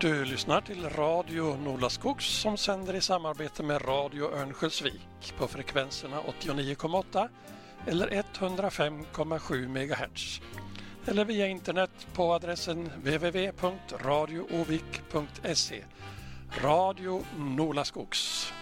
Du lyssnar till Radio Nolaskogs som sänder i samarbete med Radio Örnsköldsvik på frekvenserna 89,8 eller 105,7 MHz. Eller via internet på adressen www.radioovik.se. Radio Nolaskogs.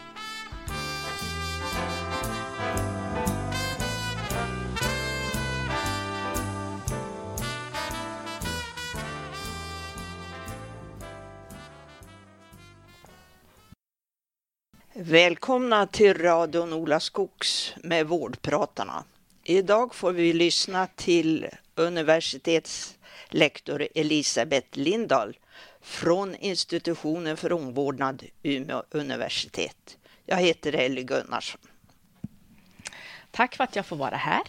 Välkomna till radion Ola Skogs med Vårdpratarna. Idag får vi lyssna till universitetslektor Elisabeth Lindahl från institutionen för omvårdnad Umeå universitet. Jag heter Elly Gunnarsson. Tack för att jag får vara här.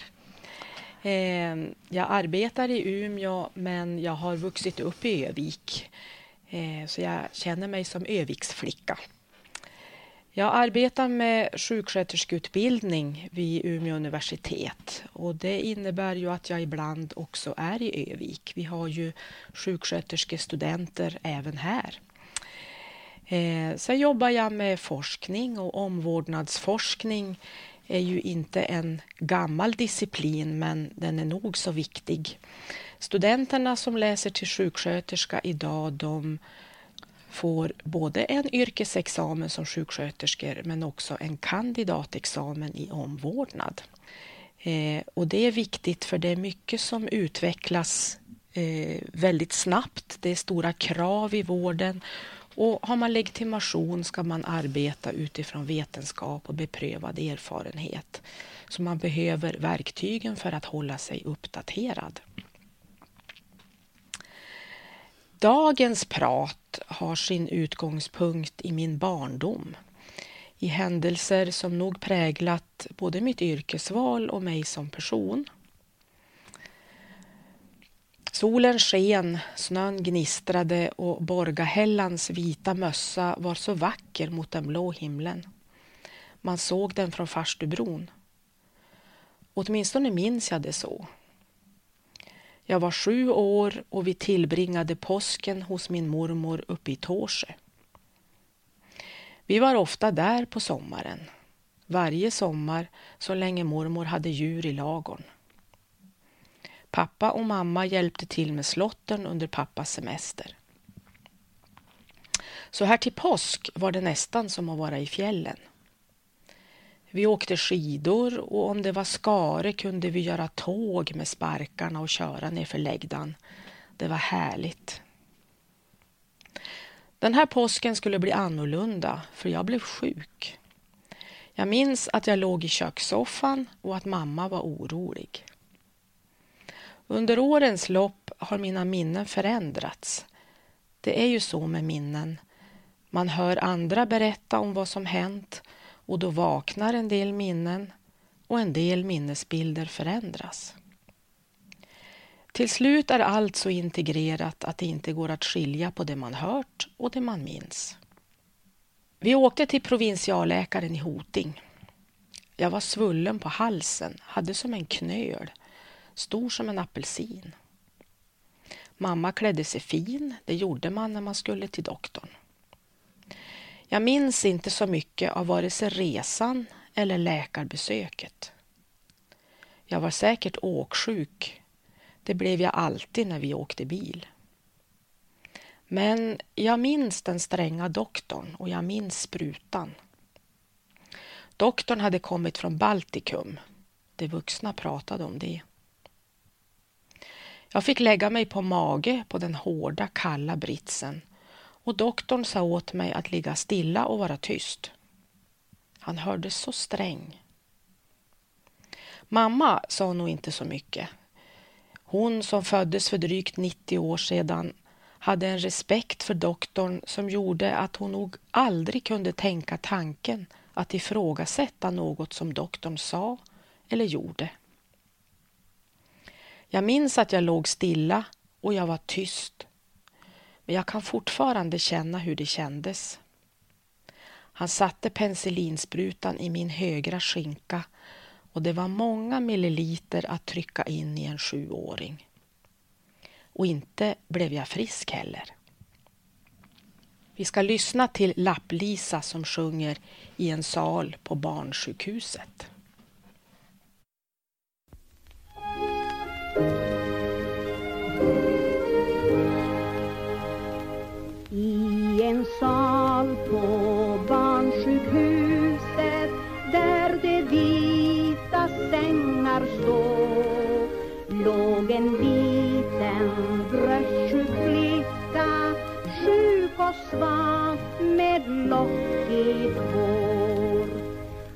Ehm, jag arbetar i Umeå men jag har vuxit upp i Övik ehm, så jag känner mig som Öviksflicka. Jag arbetar med sjuksköterskeutbildning vid Umeå universitet och det innebär ju att jag ibland också är i Övik. Vi har ju sjuksköterskestudenter även här. Eh, sen jobbar jag med forskning och omvårdnadsforskning är ju inte en gammal disciplin men den är nog så viktig. Studenterna som läser till sjuksköterska idag de får både en yrkesexamen som sjuksköterskor men också en kandidatexamen i omvårdnad. Eh, och det är viktigt för det är mycket som utvecklas eh, väldigt snabbt. Det är stora krav i vården och har man legitimation ska man arbeta utifrån vetenskap och beprövad erfarenhet. Så man behöver verktygen för att hålla sig uppdaterad. Dagens prat har sin utgångspunkt i min barndom. I händelser som nog präglat både mitt yrkesval och mig som person. Solen sken, snön gnistrade och Borgahällans vita mössa var så vacker mot den blå himlen. Man såg den från Farstubron. Åtminstone minns jag det så. Jag var sju år och vi tillbringade påsken hos min mormor uppe i Tåsjö. Vi var ofta där på sommaren, varje sommar så länge mormor hade djur i lagorn. Pappa och mamma hjälpte till med slotten under pappas semester. Så här till påsk var det nästan som att vara i fjällen. Vi åkte skidor och om det var skare kunde vi göra tåg med sparkarna och köra ner för läggdan. Det var härligt. Den här påsken skulle bli annorlunda för jag blev sjuk. Jag minns att jag låg i kökssoffan och att mamma var orolig. Under årens lopp har mina minnen förändrats. Det är ju så med minnen. Man hör andra berätta om vad som hänt och då vaknar en del minnen och en del minnesbilder förändras. Till slut är allt så integrerat att det inte går att skilja på det man hört och det man minns. Vi åkte till provinsialläkaren i Hoting. Jag var svullen på halsen, hade som en knöl, stor som en apelsin. Mamma klädde sig fin, det gjorde man när man skulle till doktorn. Jag minns inte så mycket av vare sig resan eller läkarbesöket. Jag var säkert åksjuk. Det blev jag alltid när vi åkte bil. Men jag minns den stränga doktorn och jag minns sprutan. Doktorn hade kommit från Baltikum. De vuxna pratade om det. Jag fick lägga mig på mage på den hårda, kalla britsen och doktorn sa åt mig att ligga stilla och vara tyst. Han hördes så sträng. Mamma sa nog inte så mycket. Hon som föddes för drygt 90 år sedan hade en respekt för doktorn som gjorde att hon nog aldrig kunde tänka tanken att ifrågasätta något som doktorn sa eller gjorde. Jag minns att jag låg stilla och jag var tyst men jag kan fortfarande känna hur det kändes. Han satte penicillinsprutan i min högra skinka och det var många milliliter att trycka in i en sjuåring. Och inte blev jag frisk heller. Vi ska lyssna till Lapp-Lisa som sjunger i en sal på barnsjukhuset. Sal på barnsjukhuset där de vita sängar står. Låg en liten bröstsjuk flicka sjuk och svag med lockigt hår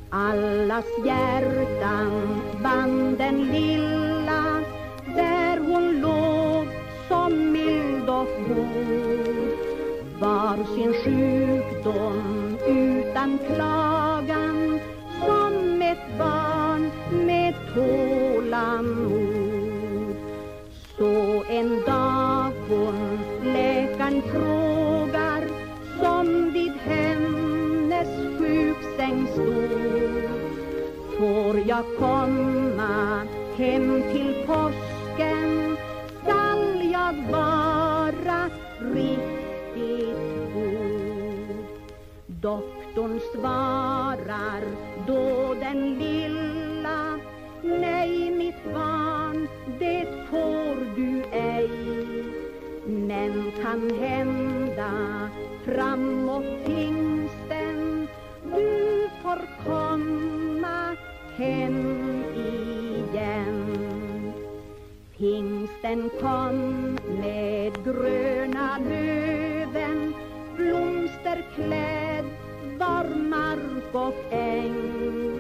Allas hjärtan band den lilla där hon låg som mild och god var sin sjukdom utan klagan som ett barn med tålamod. Så en dag hon läkaren frågar som vid hennes sjuksäng stod Får jag komma hem till Doktorn svarar då den lilla Nej mitt barn, det får du ej. Men kan hända framåt pingsten Du får komma hem igen. Pingsten kom med gröna löven blomsterkläder mark och äng.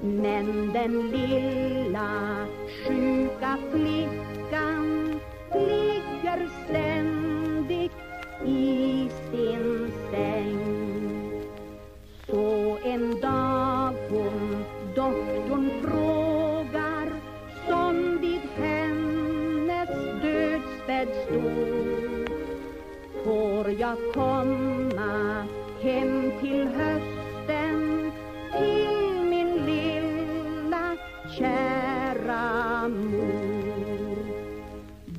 Men den lilla sjuka flickan ligger ständigt i sin säng. Så en dag hon doktorn frågar som vid hennes dödsbädd stod Får jag komma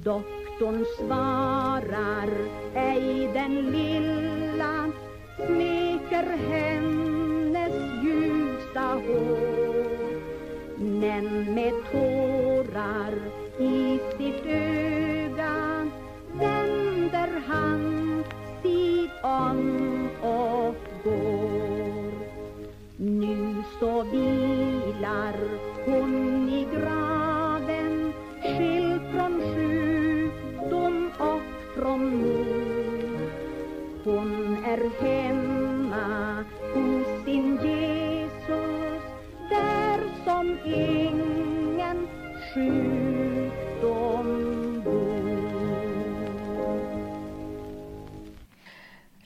Doktorn svarar ej den lilla smeker hennes ljusa hår. Men med tårar i sitt öga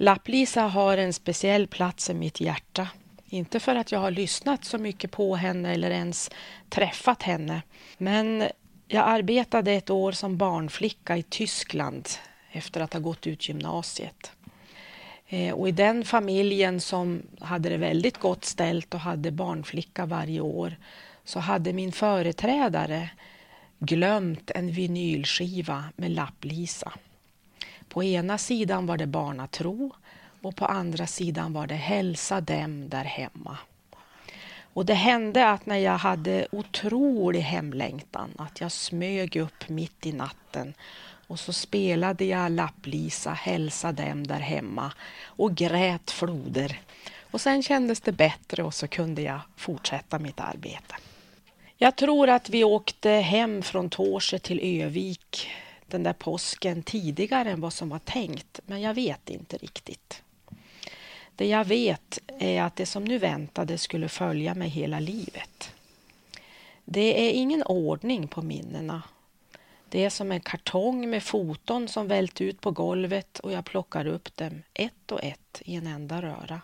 Lapp-Lisa har en speciell plats i mitt hjärta. Inte för att jag har lyssnat så mycket på henne eller ens träffat henne. Men jag arbetade ett år som barnflicka i Tyskland efter att ha gått ut gymnasiet. Eh, och i den familjen som hade det väldigt gott ställt och hade barnflicka varje år så hade min företrädare glömt en vinylskiva med Lapp-Lisa. På ena sidan var det Barnatro och på andra sidan var det Hälsa dem där hemma. Och det hände att när jag hade otrolig hemlängtan att jag smög upp mitt i natten och så spelade jag Lapp-Lisa Hälsa dem där hemma och grät floder. Och sen kändes det bättre och så kunde jag fortsätta mitt arbete. Jag tror att vi åkte hem från Tårse till Övik den där påsken tidigare än vad som var tänkt, men jag vet inte riktigt. Det jag vet är att det som nu väntade skulle följa mig hela livet. Det är ingen ordning på minnena. Det är som en kartong med foton som vält ut på golvet och jag plockar upp dem ett och ett i en enda röra.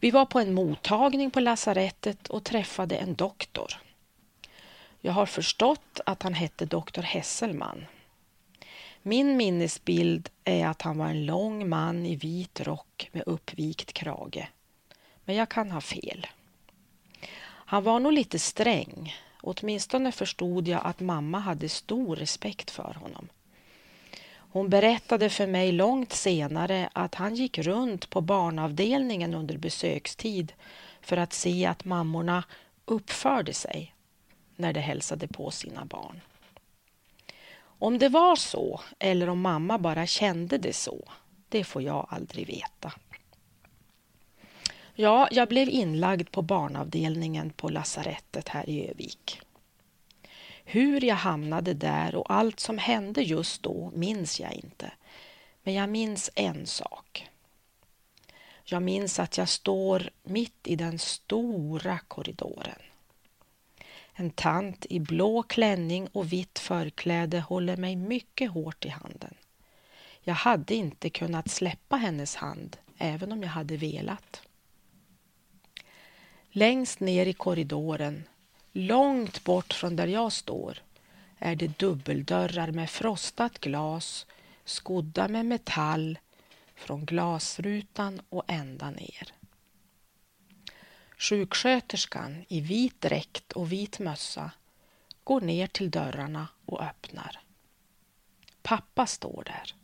Vi var på en mottagning på lasarettet och träffade en doktor. Jag har förstått att han hette doktor Hesselman. Min minnesbild är att han var en lång man i vit rock med uppvikt krage. Men jag kan ha fel. Han var nog lite sträng. Åtminstone förstod jag att mamma hade stor respekt för honom. Hon berättade för mig långt senare att han gick runt på barnavdelningen under besökstid för att se att mammorna uppförde sig när de hälsade på sina barn. Om det var så eller om mamma bara kände det så, det får jag aldrig veta. Ja, jag blev inlagd på barnavdelningen på lasarettet här i Övik. Hur jag hamnade där och allt som hände just då minns jag inte. Men jag minns en sak. Jag minns att jag står mitt i den stora korridoren. En tant i blå klänning och vitt förkläde håller mig mycket hårt i handen. Jag hade inte kunnat släppa hennes hand, även om jag hade velat. Längst ner i korridoren, långt bort från där jag står, är det dubbeldörrar med frostat glas, skodda med metall, från glasrutan och ända ner. Sjuksköterskan i vit dräkt och vit mössa går ner till dörrarna och öppnar. Pappa står där.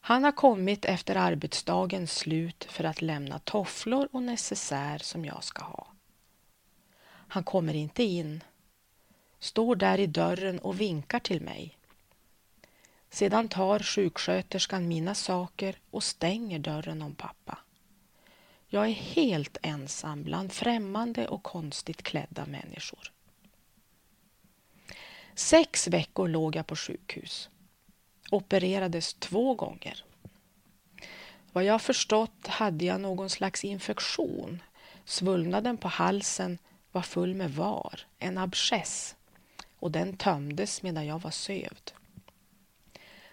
Han har kommit efter arbetsdagens slut för att lämna tofflor och necessär som jag ska ha. Han kommer inte in, står där i dörren och vinkar till mig. Sedan tar sjuksköterskan mina saker och stänger dörren om pappa. Jag är helt ensam bland främmande och konstigt klädda människor. Sex veckor låg jag på sjukhus. Opererades två gånger. Vad jag förstått hade jag någon slags infektion. Svullnaden på halsen var full med var, en abscess, och den tömdes medan jag var sövd.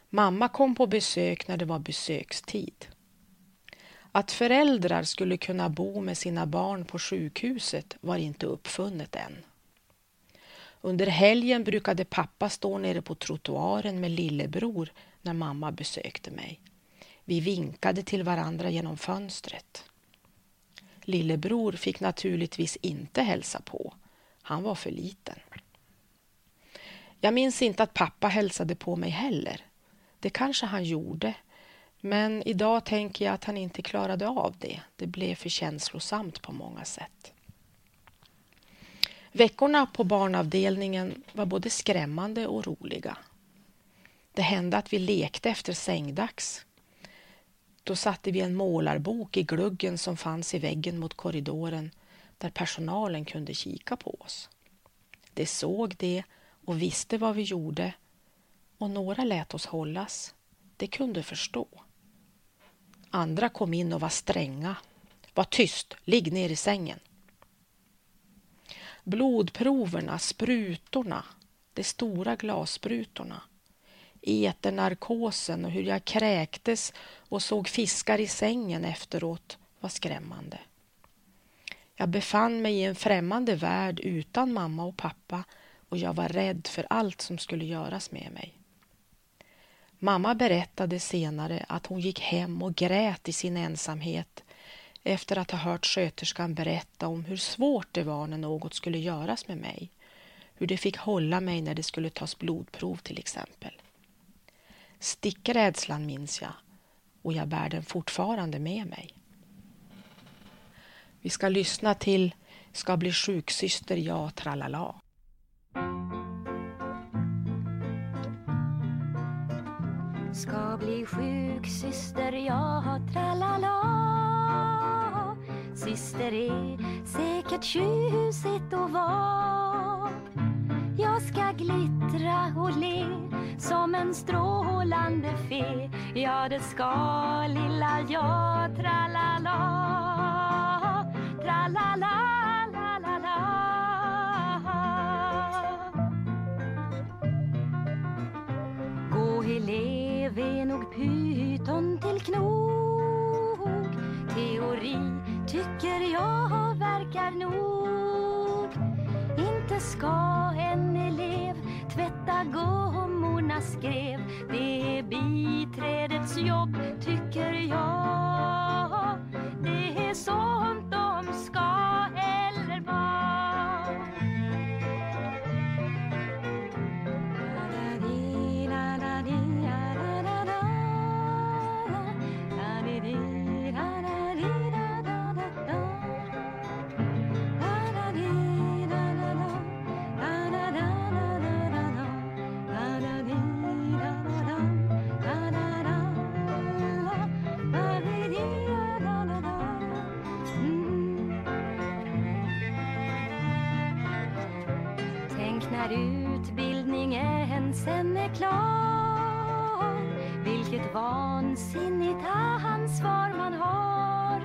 Mamma kom på besök när det var besökstid. Att föräldrar skulle kunna bo med sina barn på sjukhuset var inte uppfunnet än. Under helgen brukade pappa stå nere på trottoaren med lillebror när mamma besökte mig. Vi vinkade till varandra genom fönstret. Lillebror fick naturligtvis inte hälsa på. Han var för liten. Jag minns inte att pappa hälsade på mig heller. Det kanske han gjorde, men idag tänker jag att han inte klarade av det. Det blev för känslosamt på många sätt. Veckorna på barnavdelningen var både skrämmande och roliga. Det hände att vi lekte efter sängdags. Då satte vi en målarbok i gluggen som fanns i väggen mot korridoren där personalen kunde kika på oss. De såg det och visste vad vi gjorde och några lät oss hållas. De kunde förstå. Andra kom in och var stränga. Var tyst, ligg ner i sängen. Blodproverna, sprutorna, de stora glassprutorna, eternarkosen och hur jag kräktes och såg fiskar i sängen efteråt var skrämmande. Jag befann mig i en främmande värld utan mamma och pappa och jag var rädd för allt som skulle göras med mig. Mamma berättade senare att hon gick hem och grät i sin ensamhet efter att ha hört sköterskan berätta om hur svårt det var när något skulle göras med mig. Hur det fick hålla mig när det skulle tas blodprov till exempel. Stickrädslan minns jag och jag bär den fortfarande med mig. Vi ska lyssna till Ska bli sjuksyster, ja, tralala. Ska bli sjuksyster, ja, tralala. Syster är säkert tjusigt och var Jag ska glittra och le som en strålande fe. Ja, det ska lilla jag, tralala. Tralala, knog Teori tycker jag verkar nog. Inte ska en elev tvätta gummornas skrev. Det är biträdets jobb tycker jag. Det är så klar. Vilket vansinnigt ansvar man har.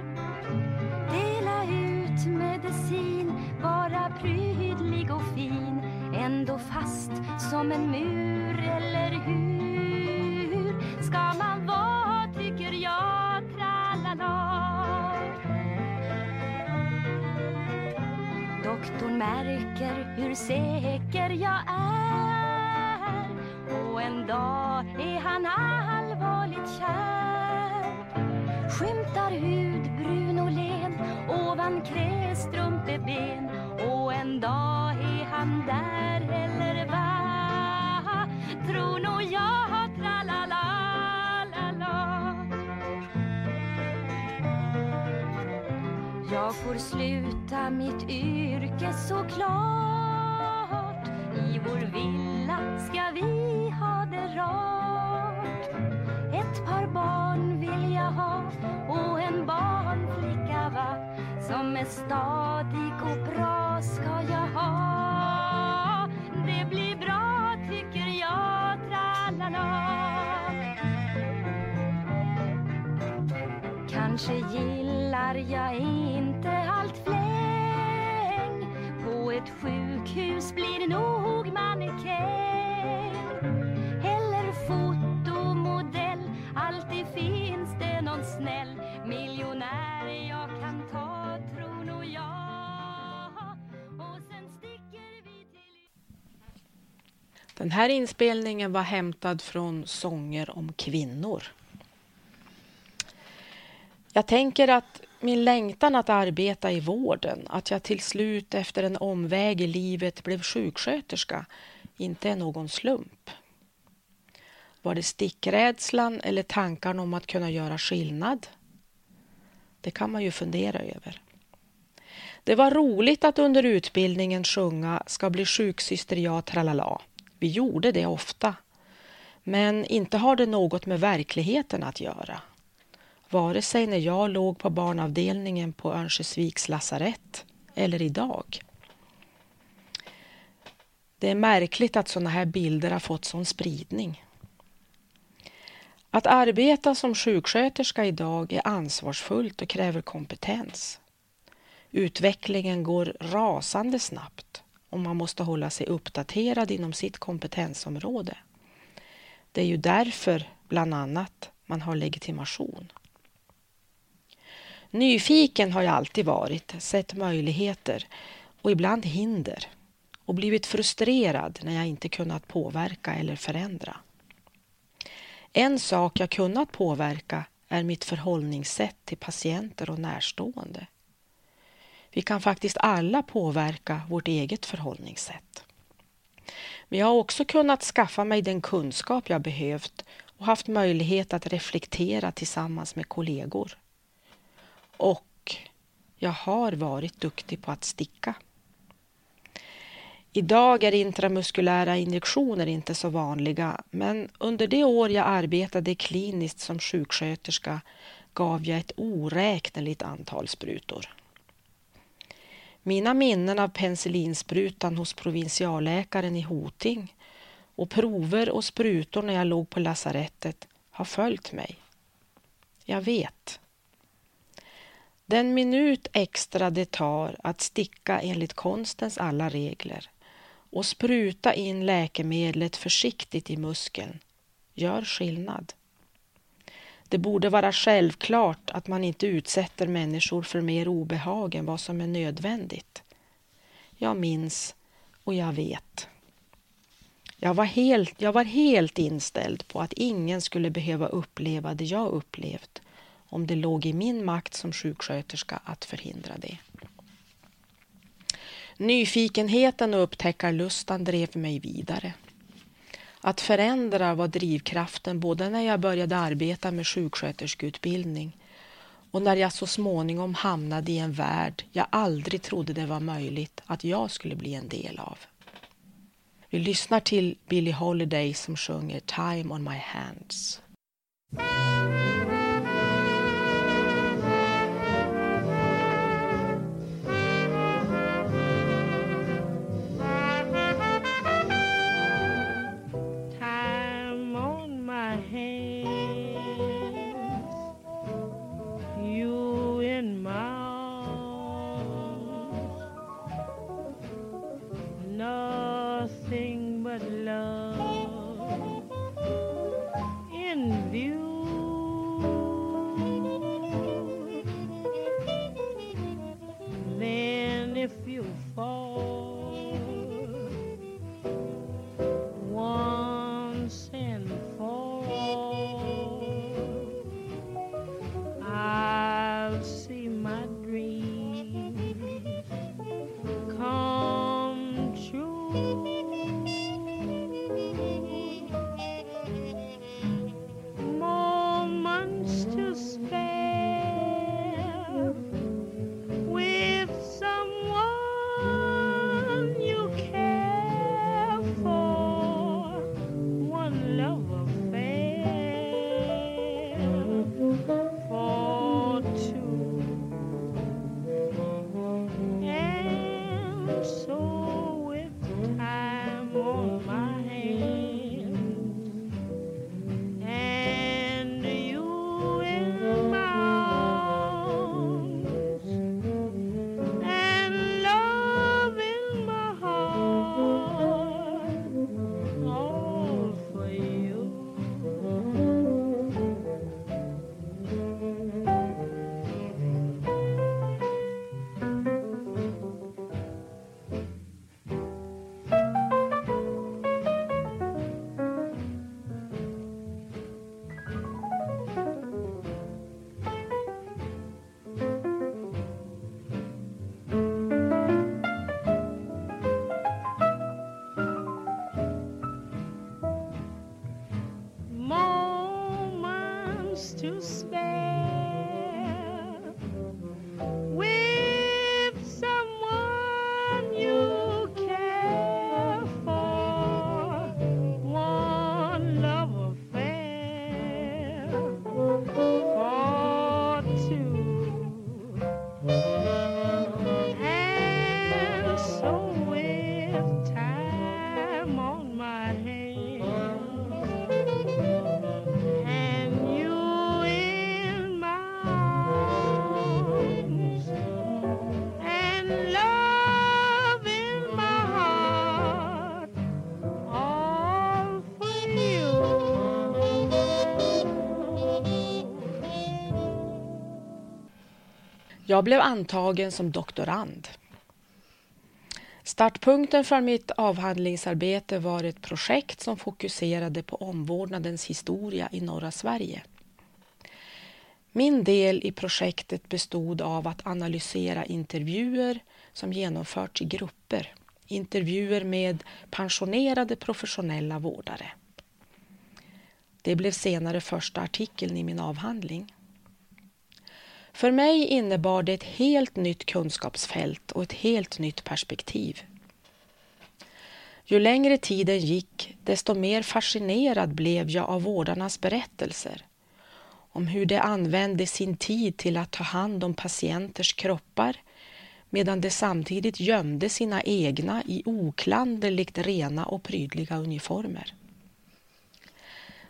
Dela ut medicin, vara prydlig och fin. Ändå fast som en mur, eller hur? Ska man vara, tycker jag, tralala. Doktorn märker hur säker jag är en dag är han allvarligt kär. Skymtar hud brun och len ovan krästrumpeben och en dag är han där eller va Tror nog jag, tralala Jag får sluta mitt yrke såklart I vår villa ska vi ha Ett par barn vill jag ha och en barnflicka va Som är stadig och bra ska jag ha. Det blir bra tycker jag, tralala. Kanske gillar jag inte allt fläng. På ett sjukhus blir nog Den här inspelningen var hämtad från Sånger om kvinnor. Jag tänker att min längtan att arbeta i vården, att jag till slut efter en omväg i livet blev sjuksköterska, inte är någon slump. Var det stickrädslan eller tankarna om att kunna göra skillnad? Det kan man ju fundera över. Det var roligt att under utbildningen sjunga Ska bli sjuksyster jag tralala. Vi gjorde det ofta. Men inte har det något med verkligheten att göra vare sig när jag låg på barnavdelningen på Örnsköldsviks lasarett eller idag. Det är märkligt att sådana här bilder har fått sån spridning. Att arbeta som sjuksköterska idag är ansvarsfullt och kräver kompetens. Utvecklingen går rasande snabbt och man måste hålla sig uppdaterad inom sitt kompetensområde. Det är ju därför, bland annat, man har legitimation. Nyfiken har jag alltid varit, sett möjligheter och ibland hinder och blivit frustrerad när jag inte kunnat påverka eller förändra. En sak jag kunnat påverka är mitt förhållningssätt till patienter och närstående. Vi kan faktiskt alla påverka vårt eget förhållningssätt. Men jag har också kunnat skaffa mig den kunskap jag behövt och haft möjlighet att reflektera tillsammans med kollegor. Och jag har varit duktig på att sticka. Idag är intramuskulära injektioner inte så vanliga men under det år jag arbetade kliniskt som sjuksköterska gav jag ett oräkneligt antal sprutor. Mina minnen av penicillinsprutan hos provinsialläkaren i Hoting och prover och sprutor när jag låg på lasarettet har följt mig. Jag vet den minut extra det tar att sticka enligt konstens alla regler och spruta in läkemedlet försiktigt i muskeln gör skillnad. Det borde vara självklart att man inte utsätter människor för mer obehag än vad som är nödvändigt. Jag minns och jag vet. Jag var, helt, jag var helt inställd på att ingen skulle behöva uppleva det jag upplevt om det låg i min makt som sjuksköterska att förhindra det. Nyfikenheten och upptäckarlustan drev mig vidare. Att förändra var drivkraften både när jag började arbeta med sjuksköterskeutbildning och när jag så småningom hamnade i en värld jag aldrig trodde det var möjligt att jag skulle bli en del av. Vi lyssnar till Billie Holiday som sjunger Time on my hands. Jag blev antagen som doktorand. Startpunkten för mitt avhandlingsarbete var ett projekt som fokuserade på omvårdnadens historia i norra Sverige. Min del i projektet bestod av att analysera intervjuer som genomförts i grupper. Intervjuer med pensionerade professionella vårdare. Det blev senare första artikeln i min avhandling. För mig innebar det ett helt nytt kunskapsfält och ett helt nytt perspektiv. Ju längre tiden gick, desto mer fascinerad blev jag av vårdarnas berättelser om hur de använde sin tid till att ta hand om patienters kroppar medan de samtidigt gömde sina egna i oklanderligt rena och prydliga uniformer.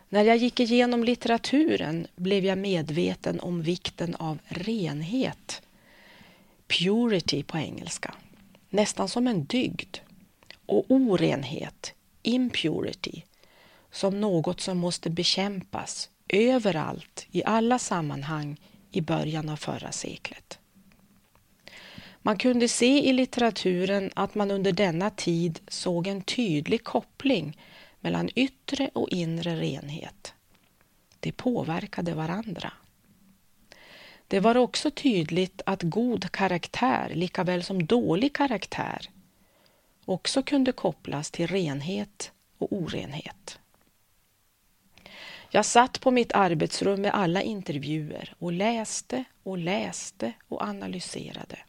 När jag gick igenom litteraturen blev jag medveten om vikten av renhet, purity på engelska, nästan som en dygd, och orenhet, impurity, som något som måste bekämpas överallt i alla sammanhang i början av förra seklet. Man kunde se i litteraturen att man under denna tid såg en tydlig koppling mellan yttre och inre renhet. De påverkade varandra. Det var också tydligt att god karaktär likaväl som dålig karaktär också kunde kopplas till renhet och orenhet. Jag satt på mitt arbetsrum med alla intervjuer och läste och läste och analyserade.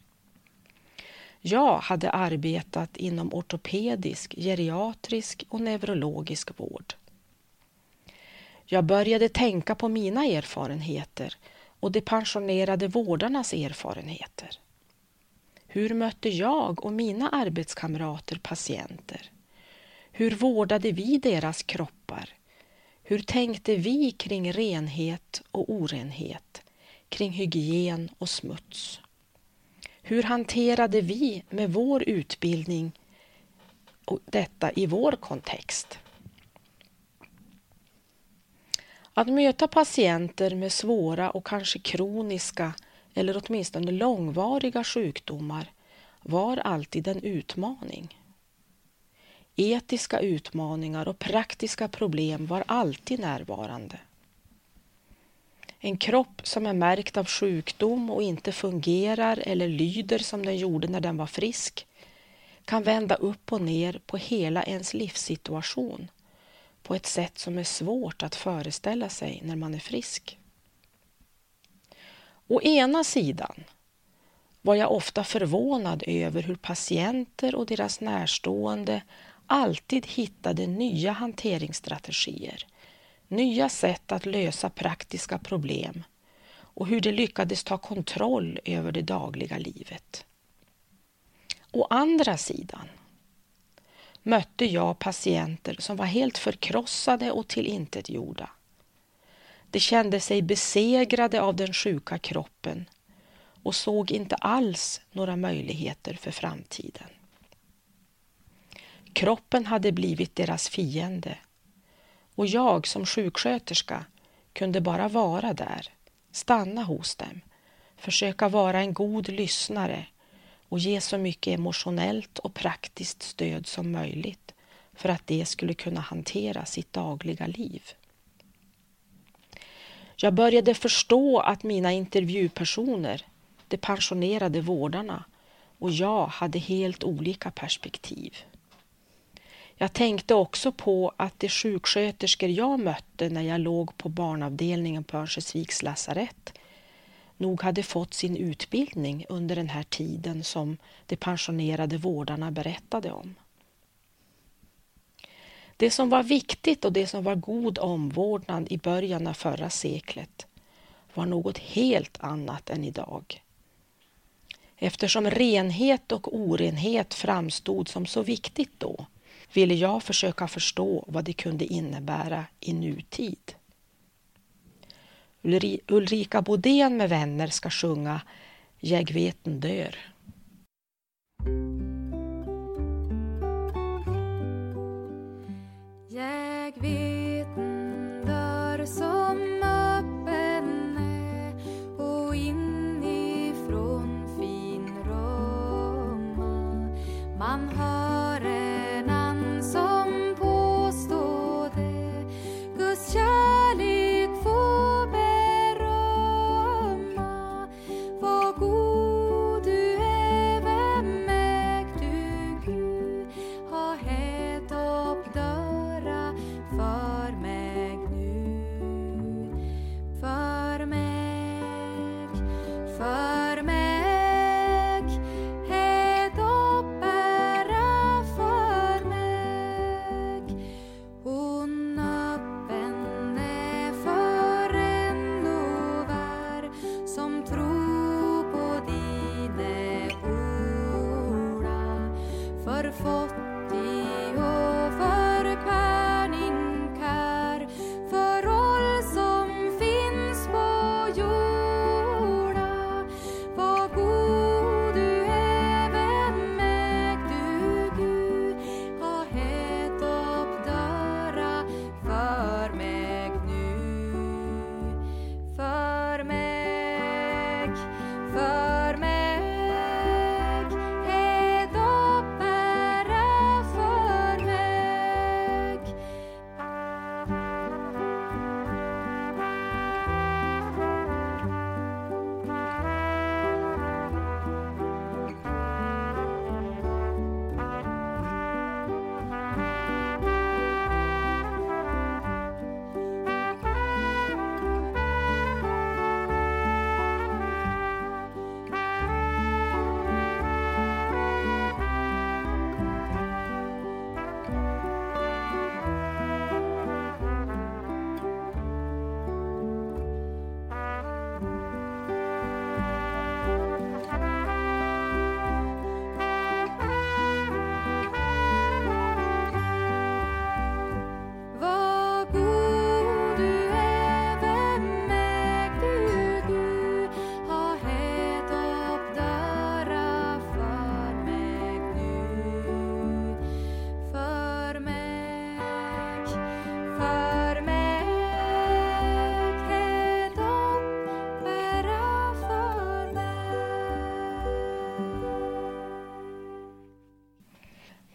Jag hade arbetat inom ortopedisk, geriatrisk och neurologisk vård. Jag började tänka på mina erfarenheter och de pensionerade vårdarnas erfarenheter. Hur mötte jag och mina arbetskamrater patienter? Hur vårdade vi deras kroppar? Hur tänkte vi kring renhet och orenhet, kring hygien och smuts? Hur hanterade vi med vår utbildning och detta i vår kontext? Att möta patienter med svåra och kanske kroniska eller åtminstone långvariga sjukdomar var alltid en utmaning. Etiska utmaningar och praktiska problem var alltid närvarande. En kropp som är märkt av sjukdom och inte fungerar eller lyder som den gjorde när den var frisk kan vända upp och ner på hela ens livssituation på ett sätt som är svårt att föreställa sig när man är frisk. Å ena sidan var jag ofta förvånad över hur patienter och deras närstående alltid hittade nya hanteringsstrategier nya sätt att lösa praktiska problem och hur de lyckades ta kontroll över det dagliga livet. Å andra sidan mötte jag patienter som var helt förkrossade och tillintetgjorda. De kände sig besegrade av den sjuka kroppen och såg inte alls några möjligheter för framtiden. Kroppen hade blivit deras fiende och jag som sjuksköterska kunde bara vara där, stanna hos dem, försöka vara en god lyssnare och ge så mycket emotionellt och praktiskt stöd som möjligt för att de skulle kunna hantera sitt dagliga liv. Jag började förstå att mina intervjupersoner, de pensionerade vårdarna och jag hade helt olika perspektiv. Jag tänkte också på att de sjuksköterskor jag mötte när jag låg på barnavdelningen på Örnsköldsviks lasarett nog hade fått sin utbildning under den här tiden som de pensionerade vårdarna berättade om. Det som var viktigt och det som var god omvårdnad i början av förra seklet var något helt annat än idag. Eftersom renhet och orenhet framstod som så viktigt då ville jag försöka förstå vad det kunde innebära i nutid. Ulrika Bodén med vänner ska sjunga Jag veten dör. Jag vet en dörr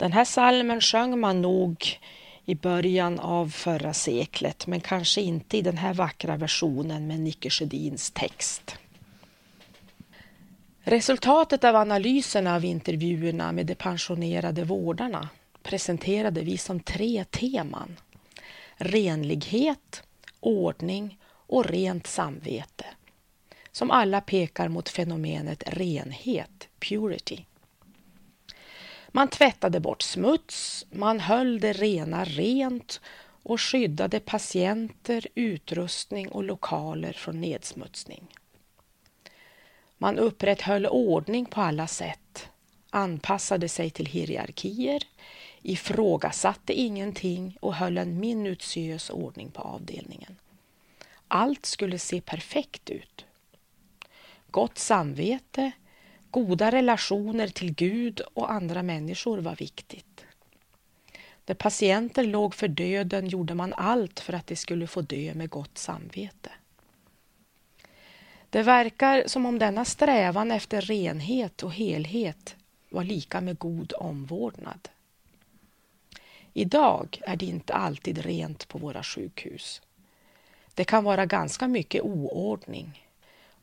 Den här salmen sjöng man nog i början av förra seklet, men kanske inte i den här vackra versionen med Nicke Sjödins text. Resultatet av analyserna av intervjuerna med de pensionerade vårdarna presenterade vi som tre teman. Renlighet, ordning och rent samvete. Som alla pekar mot fenomenet renhet, purity. Man tvättade bort smuts, man höll det rena rent och skyddade patienter, utrustning och lokaler från nedsmutsning. Man upprätthöll ordning på alla sätt, anpassade sig till hierarkier, ifrågasatte ingenting och höll en minutiös ordning på avdelningen. Allt skulle se perfekt ut. Gott samvete, goda relationer till Gud och andra människor var viktigt. När patienter låg för döden gjorde man allt för att de skulle få dö med gott samvete. Det verkar som om denna strävan efter renhet och helhet var lika med god omvårdnad. Idag är det inte alltid rent på våra sjukhus. Det kan vara ganska mycket oordning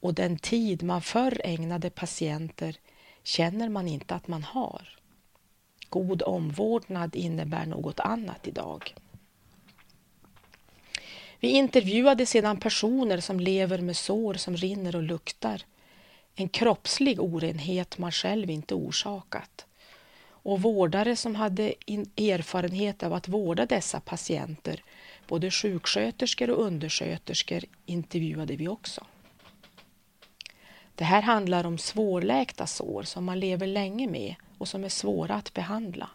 och den tid man förr ägnade patienter känner man inte att man har. god omvårdnad innebär något annat idag. Vi intervjuade sedan personer som lever med sår som rinner och luktar. En kroppslig orenhet man själv inte orsakat. Och vårdare som hade erfarenhet av att vårda dessa patienter, både sjuksköterskor och undersköterskor, intervjuade vi också. Det här handlar om svårläkta sår som man lever länge med och som är svåra att behandla.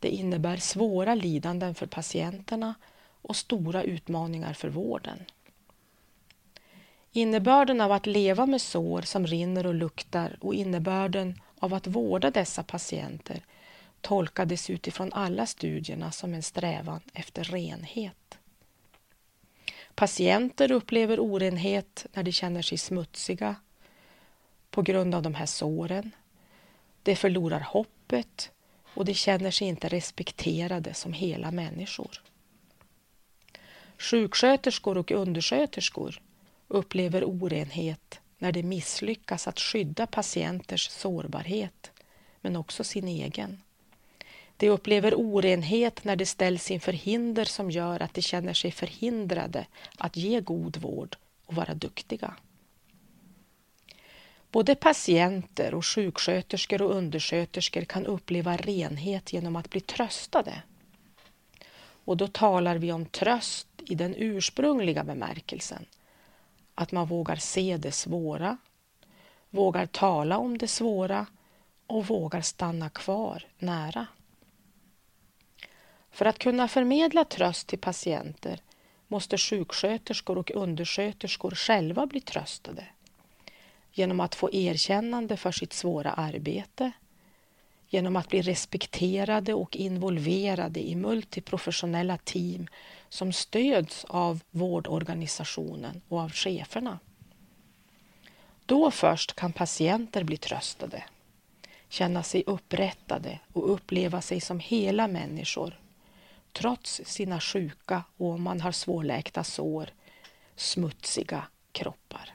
Det innebär svåra lidanden för patienterna och stora utmaningar för vården. Innebörden av att leva med sår som rinner och luktar och innebörden av att vårda dessa patienter tolkades utifrån alla studierna som en strävan efter renhet. Patienter upplever orenhet när de känner sig smutsiga på grund av de här såren. De förlorar hoppet och de känner sig inte respekterade som hela människor. Sjuksköterskor och undersköterskor upplever orenhet när de misslyckas att skydda patienters sårbarhet, men också sin egen. De upplever orenhet när de ställs inför hinder som gör att de känner sig förhindrade att ge god vård och vara duktiga. Både patienter och sjuksköterskor och undersköterskor kan uppleva renhet genom att bli tröstade. Och då talar vi om tröst i den ursprungliga bemärkelsen. Att man vågar se det svåra, vågar tala om det svåra och vågar stanna kvar nära. För att kunna förmedla tröst till patienter måste sjuksköterskor och undersköterskor själva bli tröstade genom att få erkännande för sitt svåra arbete, genom att bli respekterade och involverade i multiprofessionella team som stöds av vårdorganisationen och av cheferna. Då först kan patienter bli tröstade, känna sig upprättade och uppleva sig som hela människor trots sina sjuka och om man har svårläkta sår, smutsiga kroppar.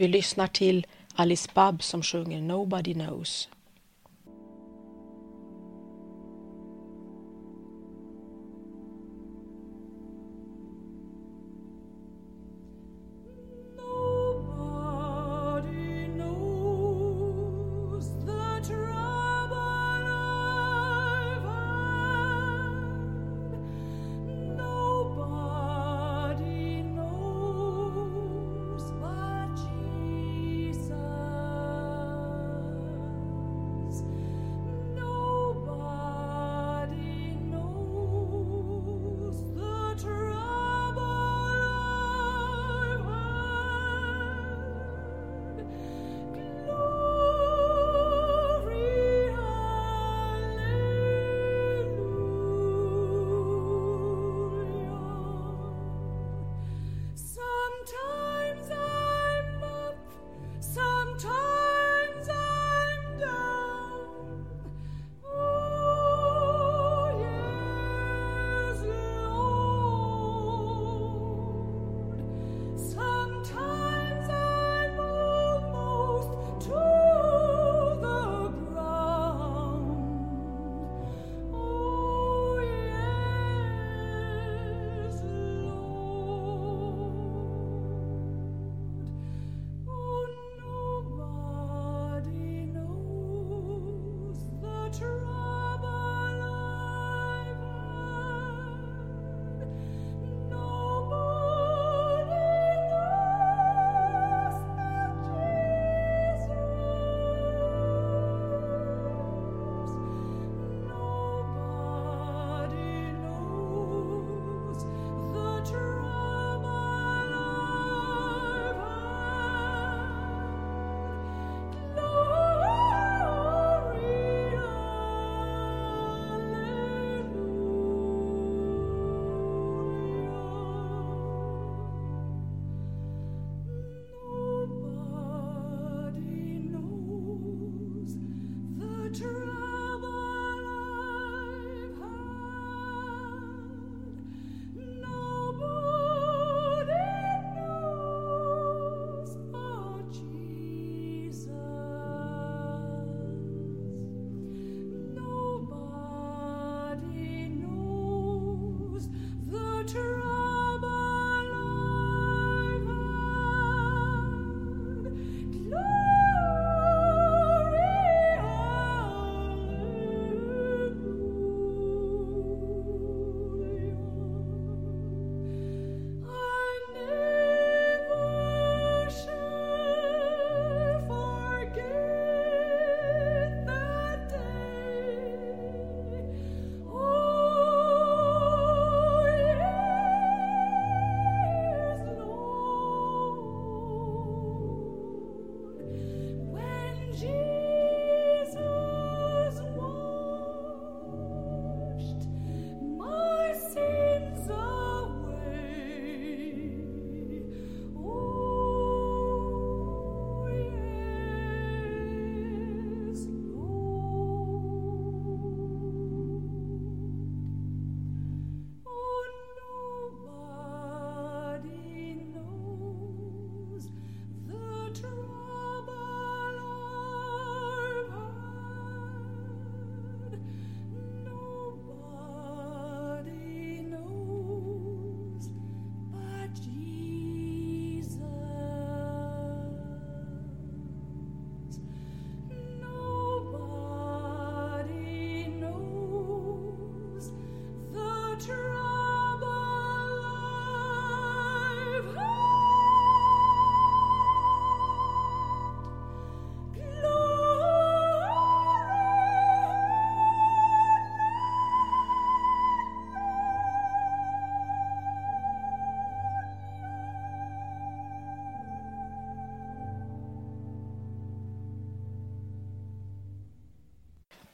Vi lyssnar till Alice Babb som sjunger Nobody knows.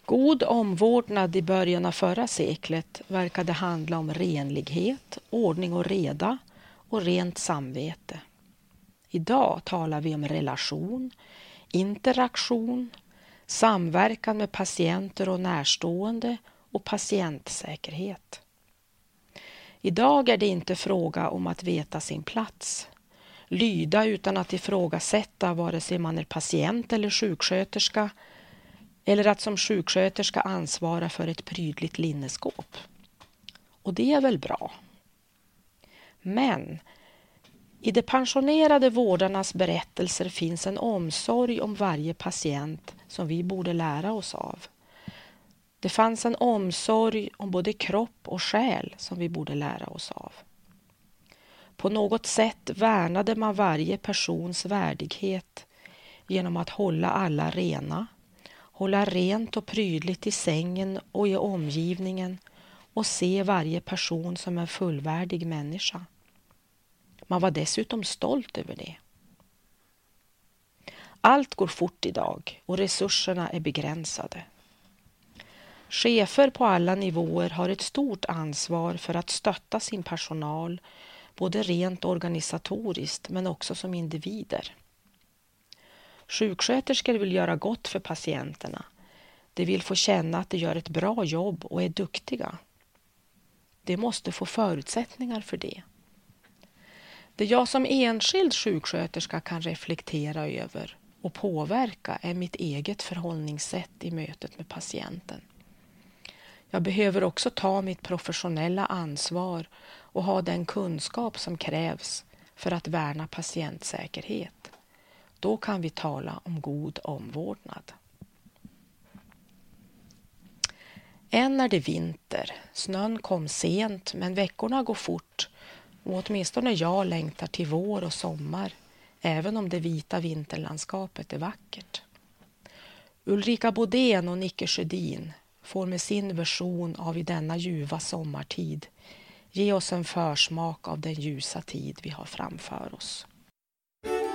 God omvårdnad i början av förra seklet verkade handla om renlighet, ordning och reda och rent samvete. Idag talar vi om relation, interaktion, samverkan med patienter och närstående och patientsäkerhet. Idag är det inte fråga om att veta sin plats, lyda utan att ifrågasätta vare sig man är patient eller sjuksköterska eller att som sjuksköterska ansvara för ett prydligt linneskåp. Och det är väl bra. Men i de pensionerade vårdarnas berättelser finns en omsorg om varje patient som vi borde lära oss av. Det fanns en omsorg om både kropp och själ som vi borde lära oss av. På något sätt värnade man varje persons värdighet genom att hålla alla rena, hålla rent och prydligt i sängen och i omgivningen och se varje person som en fullvärdig människa. Man var dessutom stolt över det. Allt går fort idag och resurserna är begränsade. Chefer på alla nivåer har ett stort ansvar för att stötta sin personal både rent organisatoriskt men också som individer. Sjuksköterskor vill göra gott för patienterna. De vill få känna att de gör ett bra jobb och är duktiga. De måste få förutsättningar för det. Det jag som enskild sjuksköterska kan reflektera över och påverka är mitt eget förhållningssätt i mötet med patienten. Jag behöver också ta mitt professionella ansvar och ha den kunskap som krävs för att värna patientsäkerhet. Då kan vi tala om god omvårdnad. Än är det vinter. Snön kom sent, men veckorna går fort och åtminstone jag längtar till vår och sommar, även om det vita vinterlandskapet är vackert. Ulrika Bodén och Nicke Sjödin får med sin version av I denna ljuva sommartid ge oss en försmak av den ljusa tid vi har framför oss.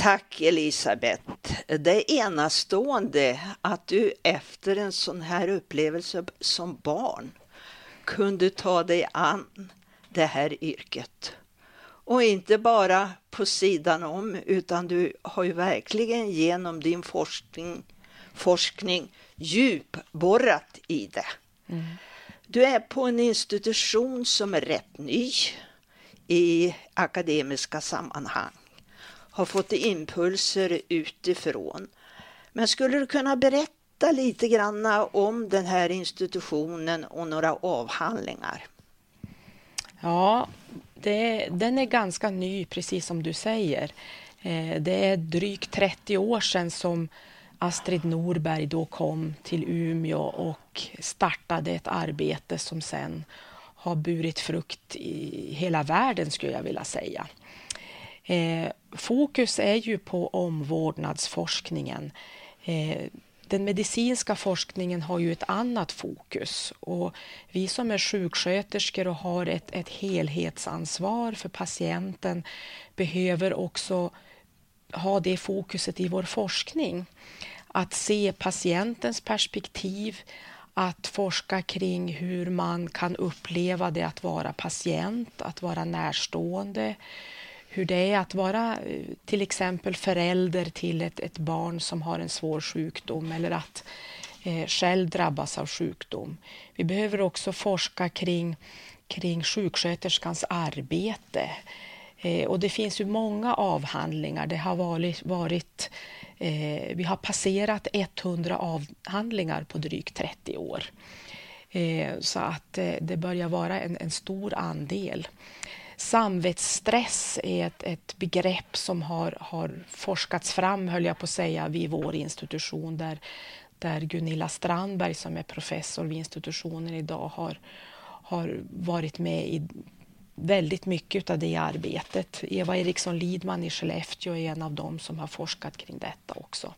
Tack Elisabeth. Det är enastående att du efter en sån här upplevelse som barn kunde ta dig an det här yrket. Och inte bara på sidan om utan du har ju verkligen genom din forskning, forskning djupborrat i det. Du är på en institution som är rätt ny i akademiska sammanhang. Har fått impulser utifrån. Men skulle du kunna berätta lite grann om den här institutionen och några avhandlingar? Ja, det, den är ganska ny, precis som du säger. Eh, det är drygt 30 år sedan som Astrid Norberg då kom till Umeå och startade ett arbete som sen har burit frukt i hela världen, skulle jag vilja säga. Eh, fokus är ju på omvårdnadsforskningen. Eh, den medicinska forskningen har ju ett annat fokus och vi som är sjuksköterskor och har ett, ett helhetsansvar för patienten behöver också ha det fokuset i vår forskning. Att se patientens perspektiv, att forska kring hur man kan uppleva det att vara patient, att vara närstående, hur det är att vara eh, till exempel förälder till ett, ett barn som har en svår sjukdom eller att eh, själv drabbas av sjukdom. Vi behöver också forska kring, kring sjuksköterskans arbete. Eh, och det finns ju många avhandlingar. Det har varit, varit eh, vi har passerat 100 avhandlingar på drygt 30 år. Eh, så att eh, det börjar vara en, en stor andel. Samvetsstress är ett, ett begrepp som har, har forskats fram, höll jag på att säga, vid vår institution där, där Gunilla Strandberg som är professor vid institutionen idag har, har varit med i väldigt mycket av det arbetet. Eva Eriksson Lidman i Skellefteå är en av dem som har forskat kring detta också.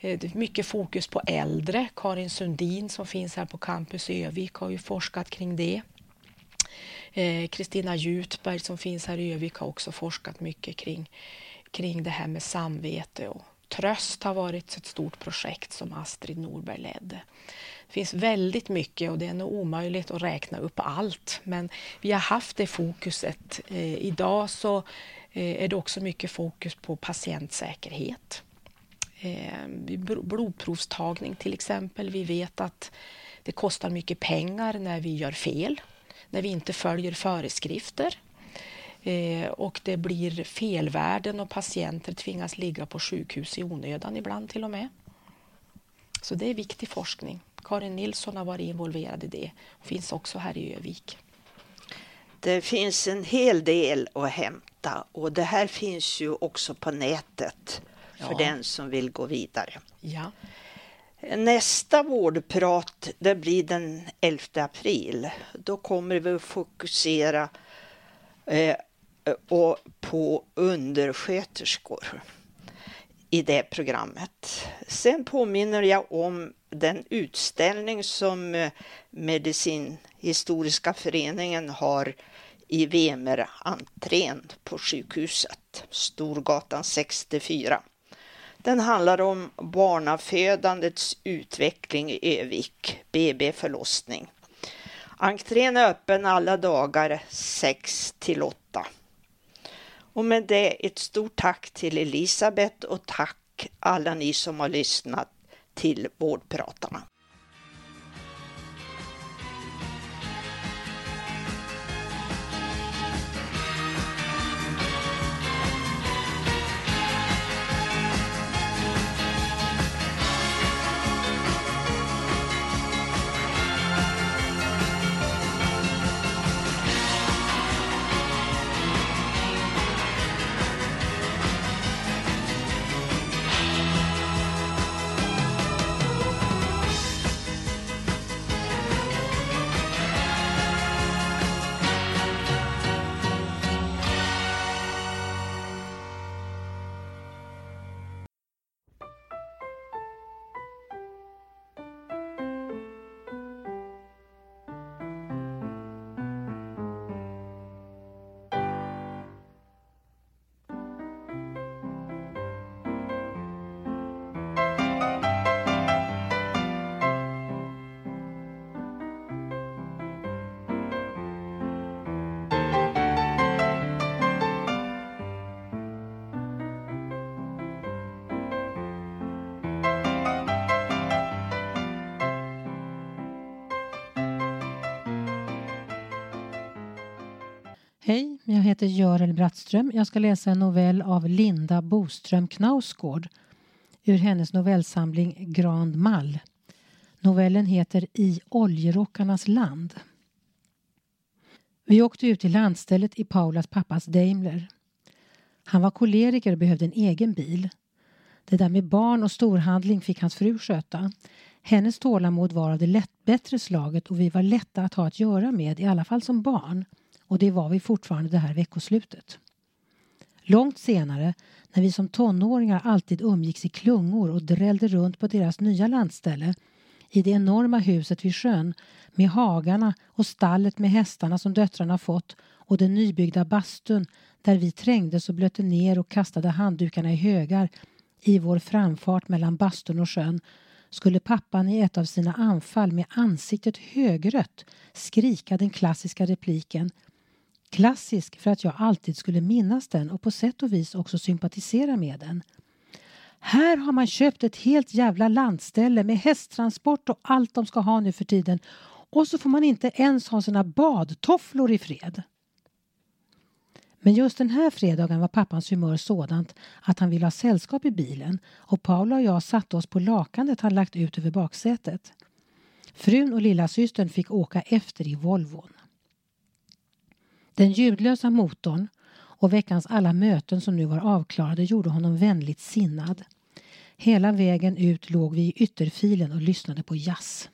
Eh, det är mycket fokus på äldre. Karin Sundin som finns här på Campus Övik har ju forskat kring det. Eh, Kristina Jutberg som finns här i Övik har också forskat mycket kring, kring det här med samvete och tröst har varit ett stort projekt som Astrid Norberg ledde. Det finns väldigt mycket och det är nog omöjligt att räkna upp allt men vi har haft det fokuset. Eh, idag så eh, är det också mycket fokus på patientsäkerhet. Eh, blodprovstagning till exempel. Vi vet att det kostar mycket pengar när vi gör fel, när vi inte följer föreskrifter. Eh, och det blir felvärden och patienter tvingas ligga på sjukhus i onödan ibland till och med. Så det är viktig forskning. Karin Nilsson har varit involverad i det och finns också här i Övik. Det finns en hel del att hämta och det här finns ju också på nätet för Ja. den som vill gå vidare. Ja, Nästa vårdprat det blir den 11 april. Då kommer vi att fokusera eh, och på undersköterskor i det programmet. Sen påminner jag om den utställning som eh, Medicinhistoriska föreningen har i Vemer-entrén på sjukhuset, Storgatan 64. Den handlar om barnafödandets utveckling i Övik, BB förlossning. Entrén är öppen alla dagar 6 till 8. Och med det ett stort tack till Elisabeth och tack alla ni som har lyssnat till Vårdpratarna. Jag heter Görel Brattström. Jag ska läsa en novell av Linda Boström Knausgård ur hennes novellsamling Grand Mall. Novellen heter I oljerockarnas land. Vi åkte ut till landstället i Paulas pappas Daimler. Han var koleriker och behövde en egen bil. Det där med barn och storhandling fick hans fru sköta. Hennes tålamod var av det lätt bättre slaget och vi var lätta att ha att göra med, i alla fall som barn. Och det var vi fortfarande det här veckoslutet. Långt senare, när vi som tonåringar alltid umgicks i klungor och drällde runt på deras nya landställe i det enorma huset vid sjön med hagarna och stallet med hästarna som döttrarna fått och den nybyggda bastun där vi trängdes och blötte ner och kastade handdukarna i högar i vår framfart mellan bastun och sjön skulle pappan i ett av sina anfall med ansiktet högrött skrika den klassiska repliken Klassisk för att jag alltid skulle minnas den och på sätt och vis också sympatisera med den. Här har man köpt ett helt jävla landställe med hästtransport och allt de ska ha nu för tiden och så får man inte ens ha sina badtofflor i fred. Men just den här fredagen var pappans humör sådant att han ville ha sällskap i bilen och Paula och jag satte oss på lakanet han lagt ut över baksätet. Frun och lilla systern fick åka efter i Volvon. Den ljudlösa motorn och veckans alla möten som nu var avklarade gjorde honom vänligt sinnad. Hela vägen ut låg vi i ytterfilen och lyssnade på jazz.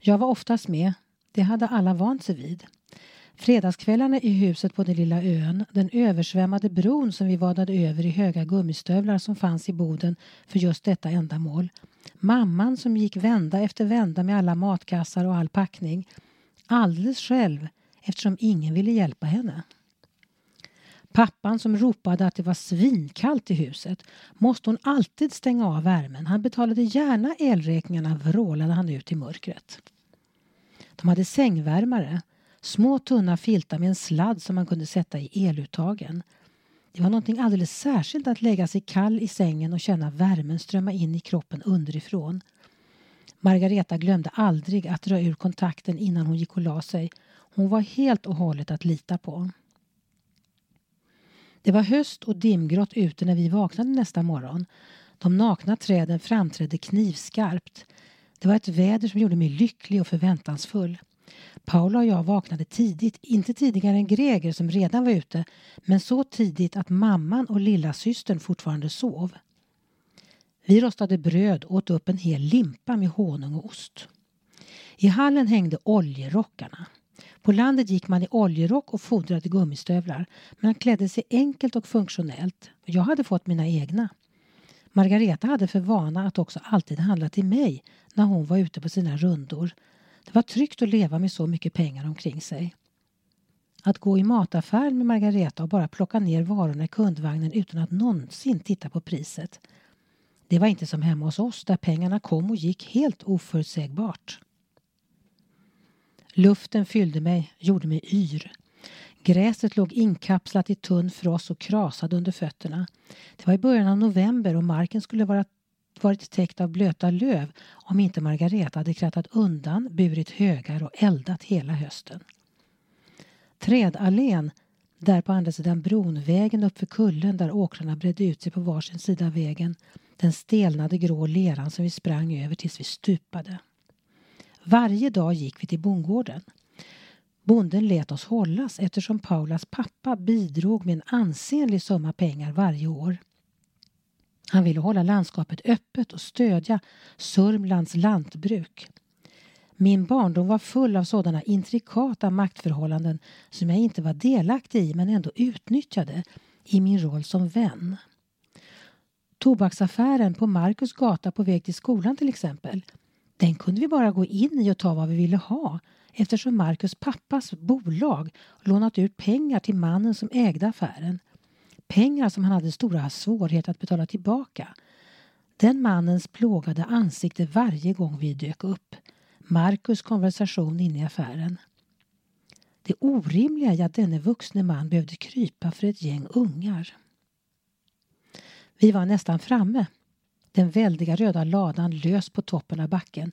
Jag var oftast med. Det hade alla vant sig vid. Fredagskvällarna i huset på den lilla ön, den översvämmade bron som vi vadade över i höga gummistövlar som fanns i boden för just detta ändamål. Mamman som gick vända efter vända med alla matkassar och all packning. Alldeles själv eftersom ingen ville hjälpa henne. Pappan som ropade att det var svinkallt i huset. Måste hon alltid stänga av värmen? Han betalade gärna elräkningarna, vrålade han ut i mörkret. De hade sängvärmare, små tunna filtar med en sladd som man kunde sätta i eluttagen. Det var någonting alldeles särskilt att lägga sig kall i sängen och känna värmen strömma in i kroppen underifrån. Margareta glömde aldrig att dra ur kontakten innan hon gick och la sig. Hon var helt och hållet att lita på. Det var höst och dimgrått ute när vi vaknade nästa morgon. De nakna träden framträdde knivskarpt. Det var ett väder som gjorde mig lycklig och förväntansfull. Paula och jag vaknade tidigt, inte tidigare än Greger som redan var ute, men så tidigt att mamman och lilla systern fortfarande sov. Vi rostade bröd och åt upp en hel limpa med honung och ost. I hallen hängde oljerockarna. På landet gick man i oljerock och fodrade gummistövlar. Man klädde sig enkelt och funktionellt. Jag hade fått mina egna. Margareta hade för vana att också alltid handla till mig när hon var ute på sina rundor. Det var tryggt att leva med så mycket pengar omkring sig. Att gå i mataffär med Margareta och bara plocka ner varorna i kundvagnen utan att någonsin titta på priset. Det var inte som hemma hos oss där pengarna kom och gick helt oförutsägbart. Luften fyllde mig, gjorde mig yr. Gräset låg inkapslat i tunn frost och krasade under fötterna. Det var i början av november och marken skulle vara varit täckt av blöta löv om inte Margareta hade krattat undan, burit högar och eldat hela hösten. Trädallén, där på andra sidan bron, vägen uppför kullen där åkrarna bredde ut sig på varsin sida av vägen, den stelnade grå leran som vi sprang över tills vi stupade. Varje dag gick vi till bondgården. Bonden lät oss hållas eftersom Paulas pappa bidrog med en ansenlig summa pengar varje år. Han ville hålla landskapet öppet och stödja Sörmlands lantbruk. Min barndom var full av sådana intrikata maktförhållanden som jag inte var delaktig i men ändå utnyttjade i min roll som vän. Tobaksaffären på Markus gata på väg till skolan till exempel den kunde vi bara gå in i och ta vad vi ville ha eftersom Marcus pappas bolag lånat ut pengar till mannen som ägde affären. Pengar som han hade stora svårigheter att betala tillbaka. Den mannens plågade ansikte varje gång vi dök upp. Marcus konversation inne i affären. Det orimliga i att denne vuxne man behövde krypa för ett gäng ungar. Vi var nästan framme den väldiga röda ladan lös på toppen av backen.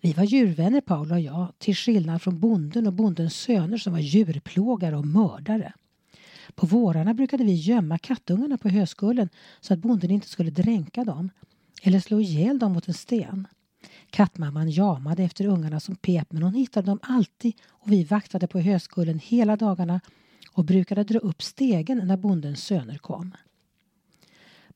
Vi var djurvänner Paula och jag, till skillnad från bonden och bondens söner som var djurplågare och mördare. På vårarna brukade vi gömma kattungarna på höskullen så att bonden inte skulle dränka dem eller slå ihjäl dem mot en sten. Kattmamman jamade efter ungarna som pep men hon hittade dem alltid och vi vaktade på höskullen hela dagarna och brukade dra upp stegen när bondens söner kom.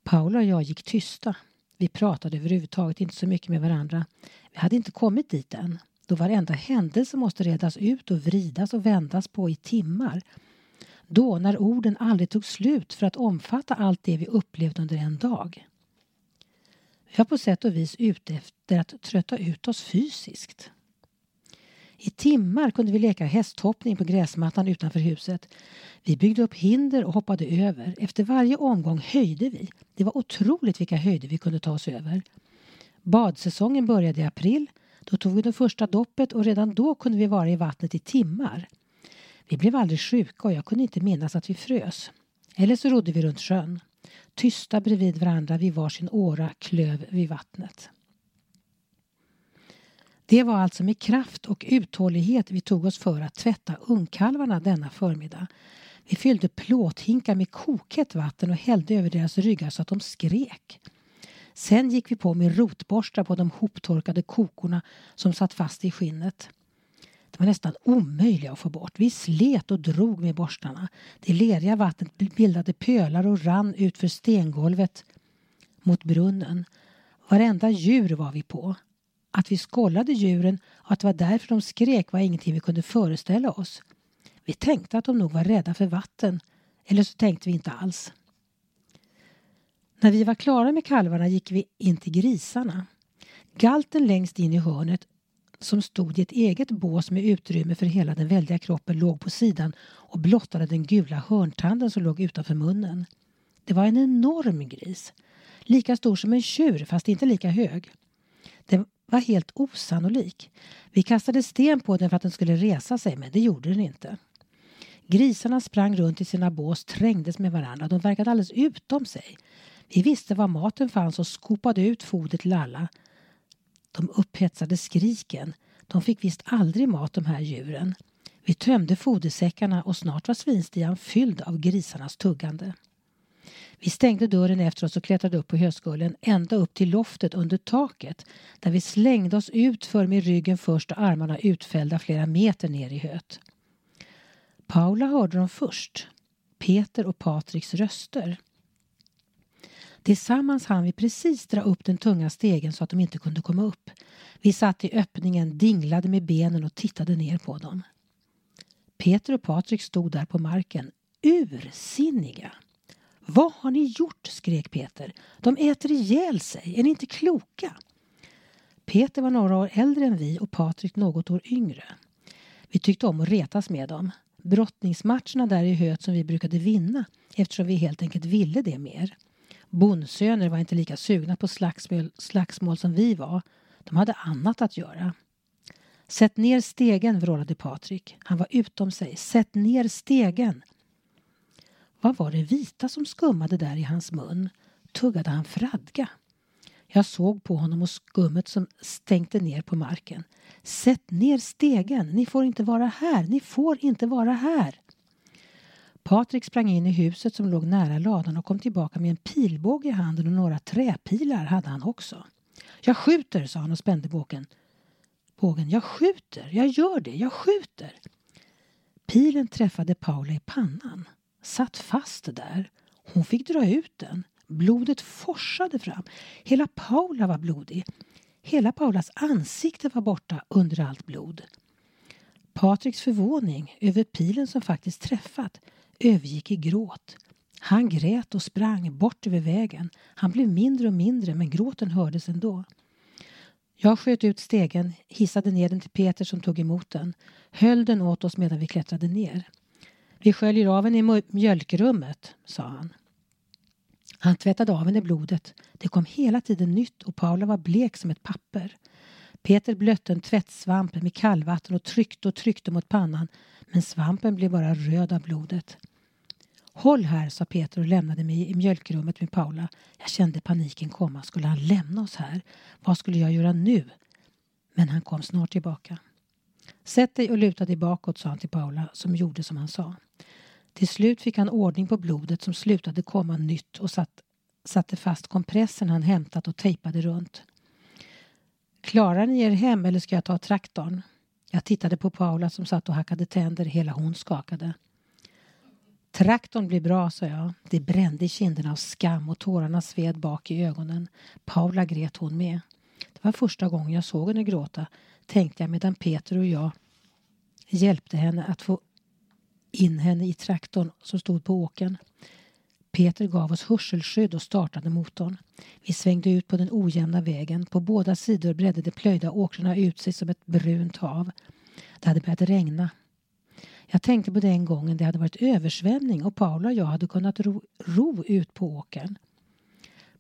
Paula och jag gick tysta. Vi pratade överhuvudtaget inte så mycket med varandra. Vi hade inte kommit dit än. Då varenda händelse måste redas ut och vridas och vändas på i timmar. Då när orden aldrig tog slut för att omfatta allt det vi upplevt under en dag. Vi var på sätt och vis ute efter att trötta ut oss fysiskt. I timmar kunde vi leka hästhoppning på gräsmattan utanför huset. Vi byggde upp hinder och hoppade över. Efter varje omgång höjde vi. Det var otroligt vilka höjder vi kunde ta oss över. Badsäsongen började i april. Då tog vi det första doppet och redan då kunde vi vara i vattnet i timmar. Vi blev aldrig sjuka och jag kunde inte minnas att vi frös. Eller så rodde vi runt sjön. Tysta bredvid varandra vid varsin åra klöv vid vattnet. Det var alltså med kraft och uthållighet vi tog oss för att tvätta ungkalvarna denna förmiddag. Vi fyllde plåthinkar med kokhett vatten och hällde över deras ryggar så att de skrek. Sen gick vi på med rotborstar på de hoptorkade kokorna som satt fast i skinnet. De var nästan omöjliga att få bort. Vi slet och drog med borstarna. Det leriga vattnet bildade pölar och rann utför stengolvet mot brunnen. Varenda djur var vi på. Att vi skollade djuren och att det var därför de skrek var ingenting vi kunde föreställa oss. Vi tänkte att de nog var rädda för vatten, eller så tänkte vi inte alls. När vi var klara med kalvarna gick vi in till grisarna. Galten längst in i hörnet som stod i ett eget bås med utrymme för hela den väldiga kroppen låg på sidan och blottade den gula hörntanden som låg utanför munnen. Det var en enorm gris. Lika stor som en tjur fast inte lika hög. Den var helt osannolik. Vi kastade sten på den för att den skulle resa sig men det gjorde den inte. Grisarna sprang runt i sina bås, trängdes med varandra. De verkade alldeles utom sig. Vi visste var maten fanns och skopade ut foder till alla. De upphetsade skriken. De fick visst aldrig mat de här djuren. Vi tömde fodersäckarna och snart var svinstian fylld av grisarnas tuggande. Vi stängde dörren efter oss och klättrade upp på höskullen ända upp till loftet under taket där vi slängde oss ut för med ryggen först och armarna utfällda flera meter ner i höet. Paula hörde dem först. Peter och Patriks röster. Tillsammans hann vi precis dra upp den tunga stegen så att de inte kunde komma upp. Vi satt i öppningen, dinglade med benen och tittade ner på dem. Peter och Patrik stod där på marken, ursinniga. Vad har ni gjort? skrek Peter. De äter ihjäl sig. Är ni inte kloka? Peter var några år äldre än vi och Patrik något år yngre. Vi tyckte om att retas med dem. Brottningsmatcherna där i höet som vi brukade vinna eftersom vi helt enkelt ville det mer. Bondsöner var inte lika sugna på slagsmål, slagsmål som vi var. De hade annat att göra. Sätt ner stegen, vrålade Patrik. Han var utom sig. Sätt ner stegen! Vad var det vita som skummade där i hans mun? Tuggade han fradga? Jag såg på honom och skummet som stänkte ner på marken. Sätt ner stegen! Ni får inte vara här! Ni får inte vara här! Patrik sprang in i huset som låg nära ladan och kom tillbaka med en pilbåge i handen och några träpilar hade han också. Jag skjuter, sa han och spände bågen. Bågen, jag skjuter, jag gör det, jag skjuter. Pilen träffade Paula i pannan, satt fast där. Hon fick dra ut den. Blodet forsade fram. Hela Paula var blodig. Hela Paulas ansikte var borta under allt blod. Patriks förvåning över pilen som faktiskt träffat övergick i gråt. Han grät och sprang bort över vägen. Han blev mindre och mindre men gråten hördes ändå. Jag sköt ut stegen, hissade ner den till Peter som tog emot den, höll den åt oss medan vi klättrade ner. Vi sköljer av henne i mjölkrummet, sa han. Han tvättade av henne blodet. Det kom hela tiden nytt och Paula var blek som ett papper. Peter blötte en tvättsvamp med kallvatten och tryckte och tryckte mot pannan men svampen blev bara röd av blodet. Håll här, sa Peter och lämnade mig i mjölkrummet med Paula. Jag kände paniken komma. Skulle han lämna oss här? Vad skulle jag göra nu? Men han kom snart tillbaka. Sätt dig och luta dig bakåt, sa han till Paula som gjorde som han sa. Till slut fick han ordning på blodet som slutade komma nytt och satt, satte fast kompressen han hämtat och tejpade runt. Klarar ni er hem eller ska jag ta traktorn? Jag tittade på Paula som satt och hackade tänder. Hela hon skakade. Traktorn blir bra, sa jag. Det brände i kinderna av skam och tårarna sved bak i ögonen. Paula grät hon med. Det var första gången jag såg henne gråta, tänkte jag medan Peter och jag hjälpte henne att få in henne i traktorn som stod på åken. Peter gav oss hörselskydd och startade motorn. Vi svängde ut på den ojämna vägen. På båda sidor bredde de plöjda åkrarna ut sig som ett brunt hav. Det hade börjat regna. Jag tänkte på den gången det hade varit översvämning och Paula och jag hade kunnat ro, ro ut på åkern.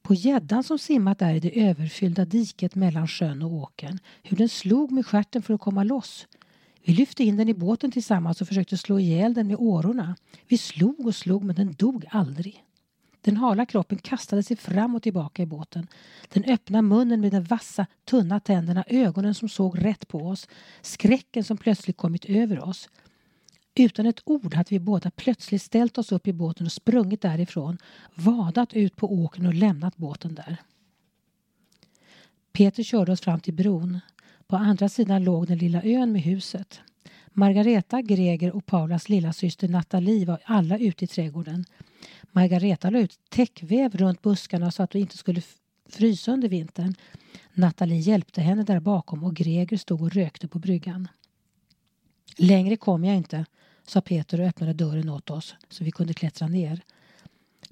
På gäddan som simmat där i det överfyllda diket mellan sjön och åkern. Hur den slog med stjärten för att komma loss. Vi lyfte in den i båten tillsammans och försökte slå ihjäl den med årorna. Vi slog och slog men den dog aldrig. Den hala kroppen kastade sig fram och tillbaka i båten. Den öppna munnen med de vassa, tunna tänderna, ögonen som såg rätt på oss, skräcken som plötsligt kommit över oss. Utan ett ord hade vi båda plötsligt ställt oss upp i båten och sprungit därifrån, vadat ut på åkern och lämnat båten där. Peter körde oss fram till bron. På andra sidan låg den lilla ön med huset. Margareta, Greger och Paulas lilla syster Nathalie var alla ute i trädgården. Margareta la ut täckväv runt buskarna så att de inte skulle frysa under vintern. Nathalie hjälpte henne där bakom och Greger stod och rökte på bryggan. Längre kom jag inte, sa Peter och öppnade dörren åt oss så vi kunde klättra ner.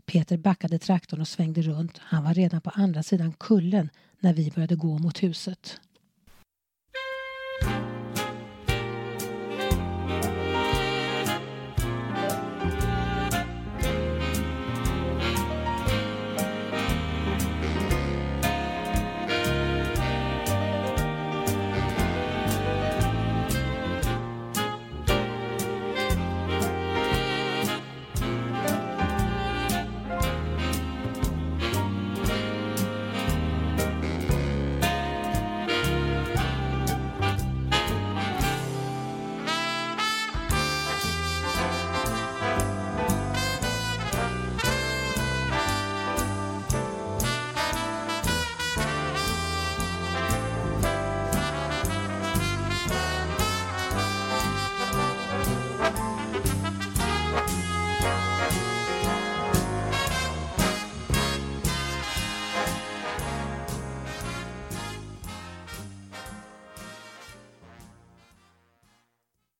Peter backade traktorn och svängde runt. Han var redan på andra sidan kullen när vi började gå mot huset.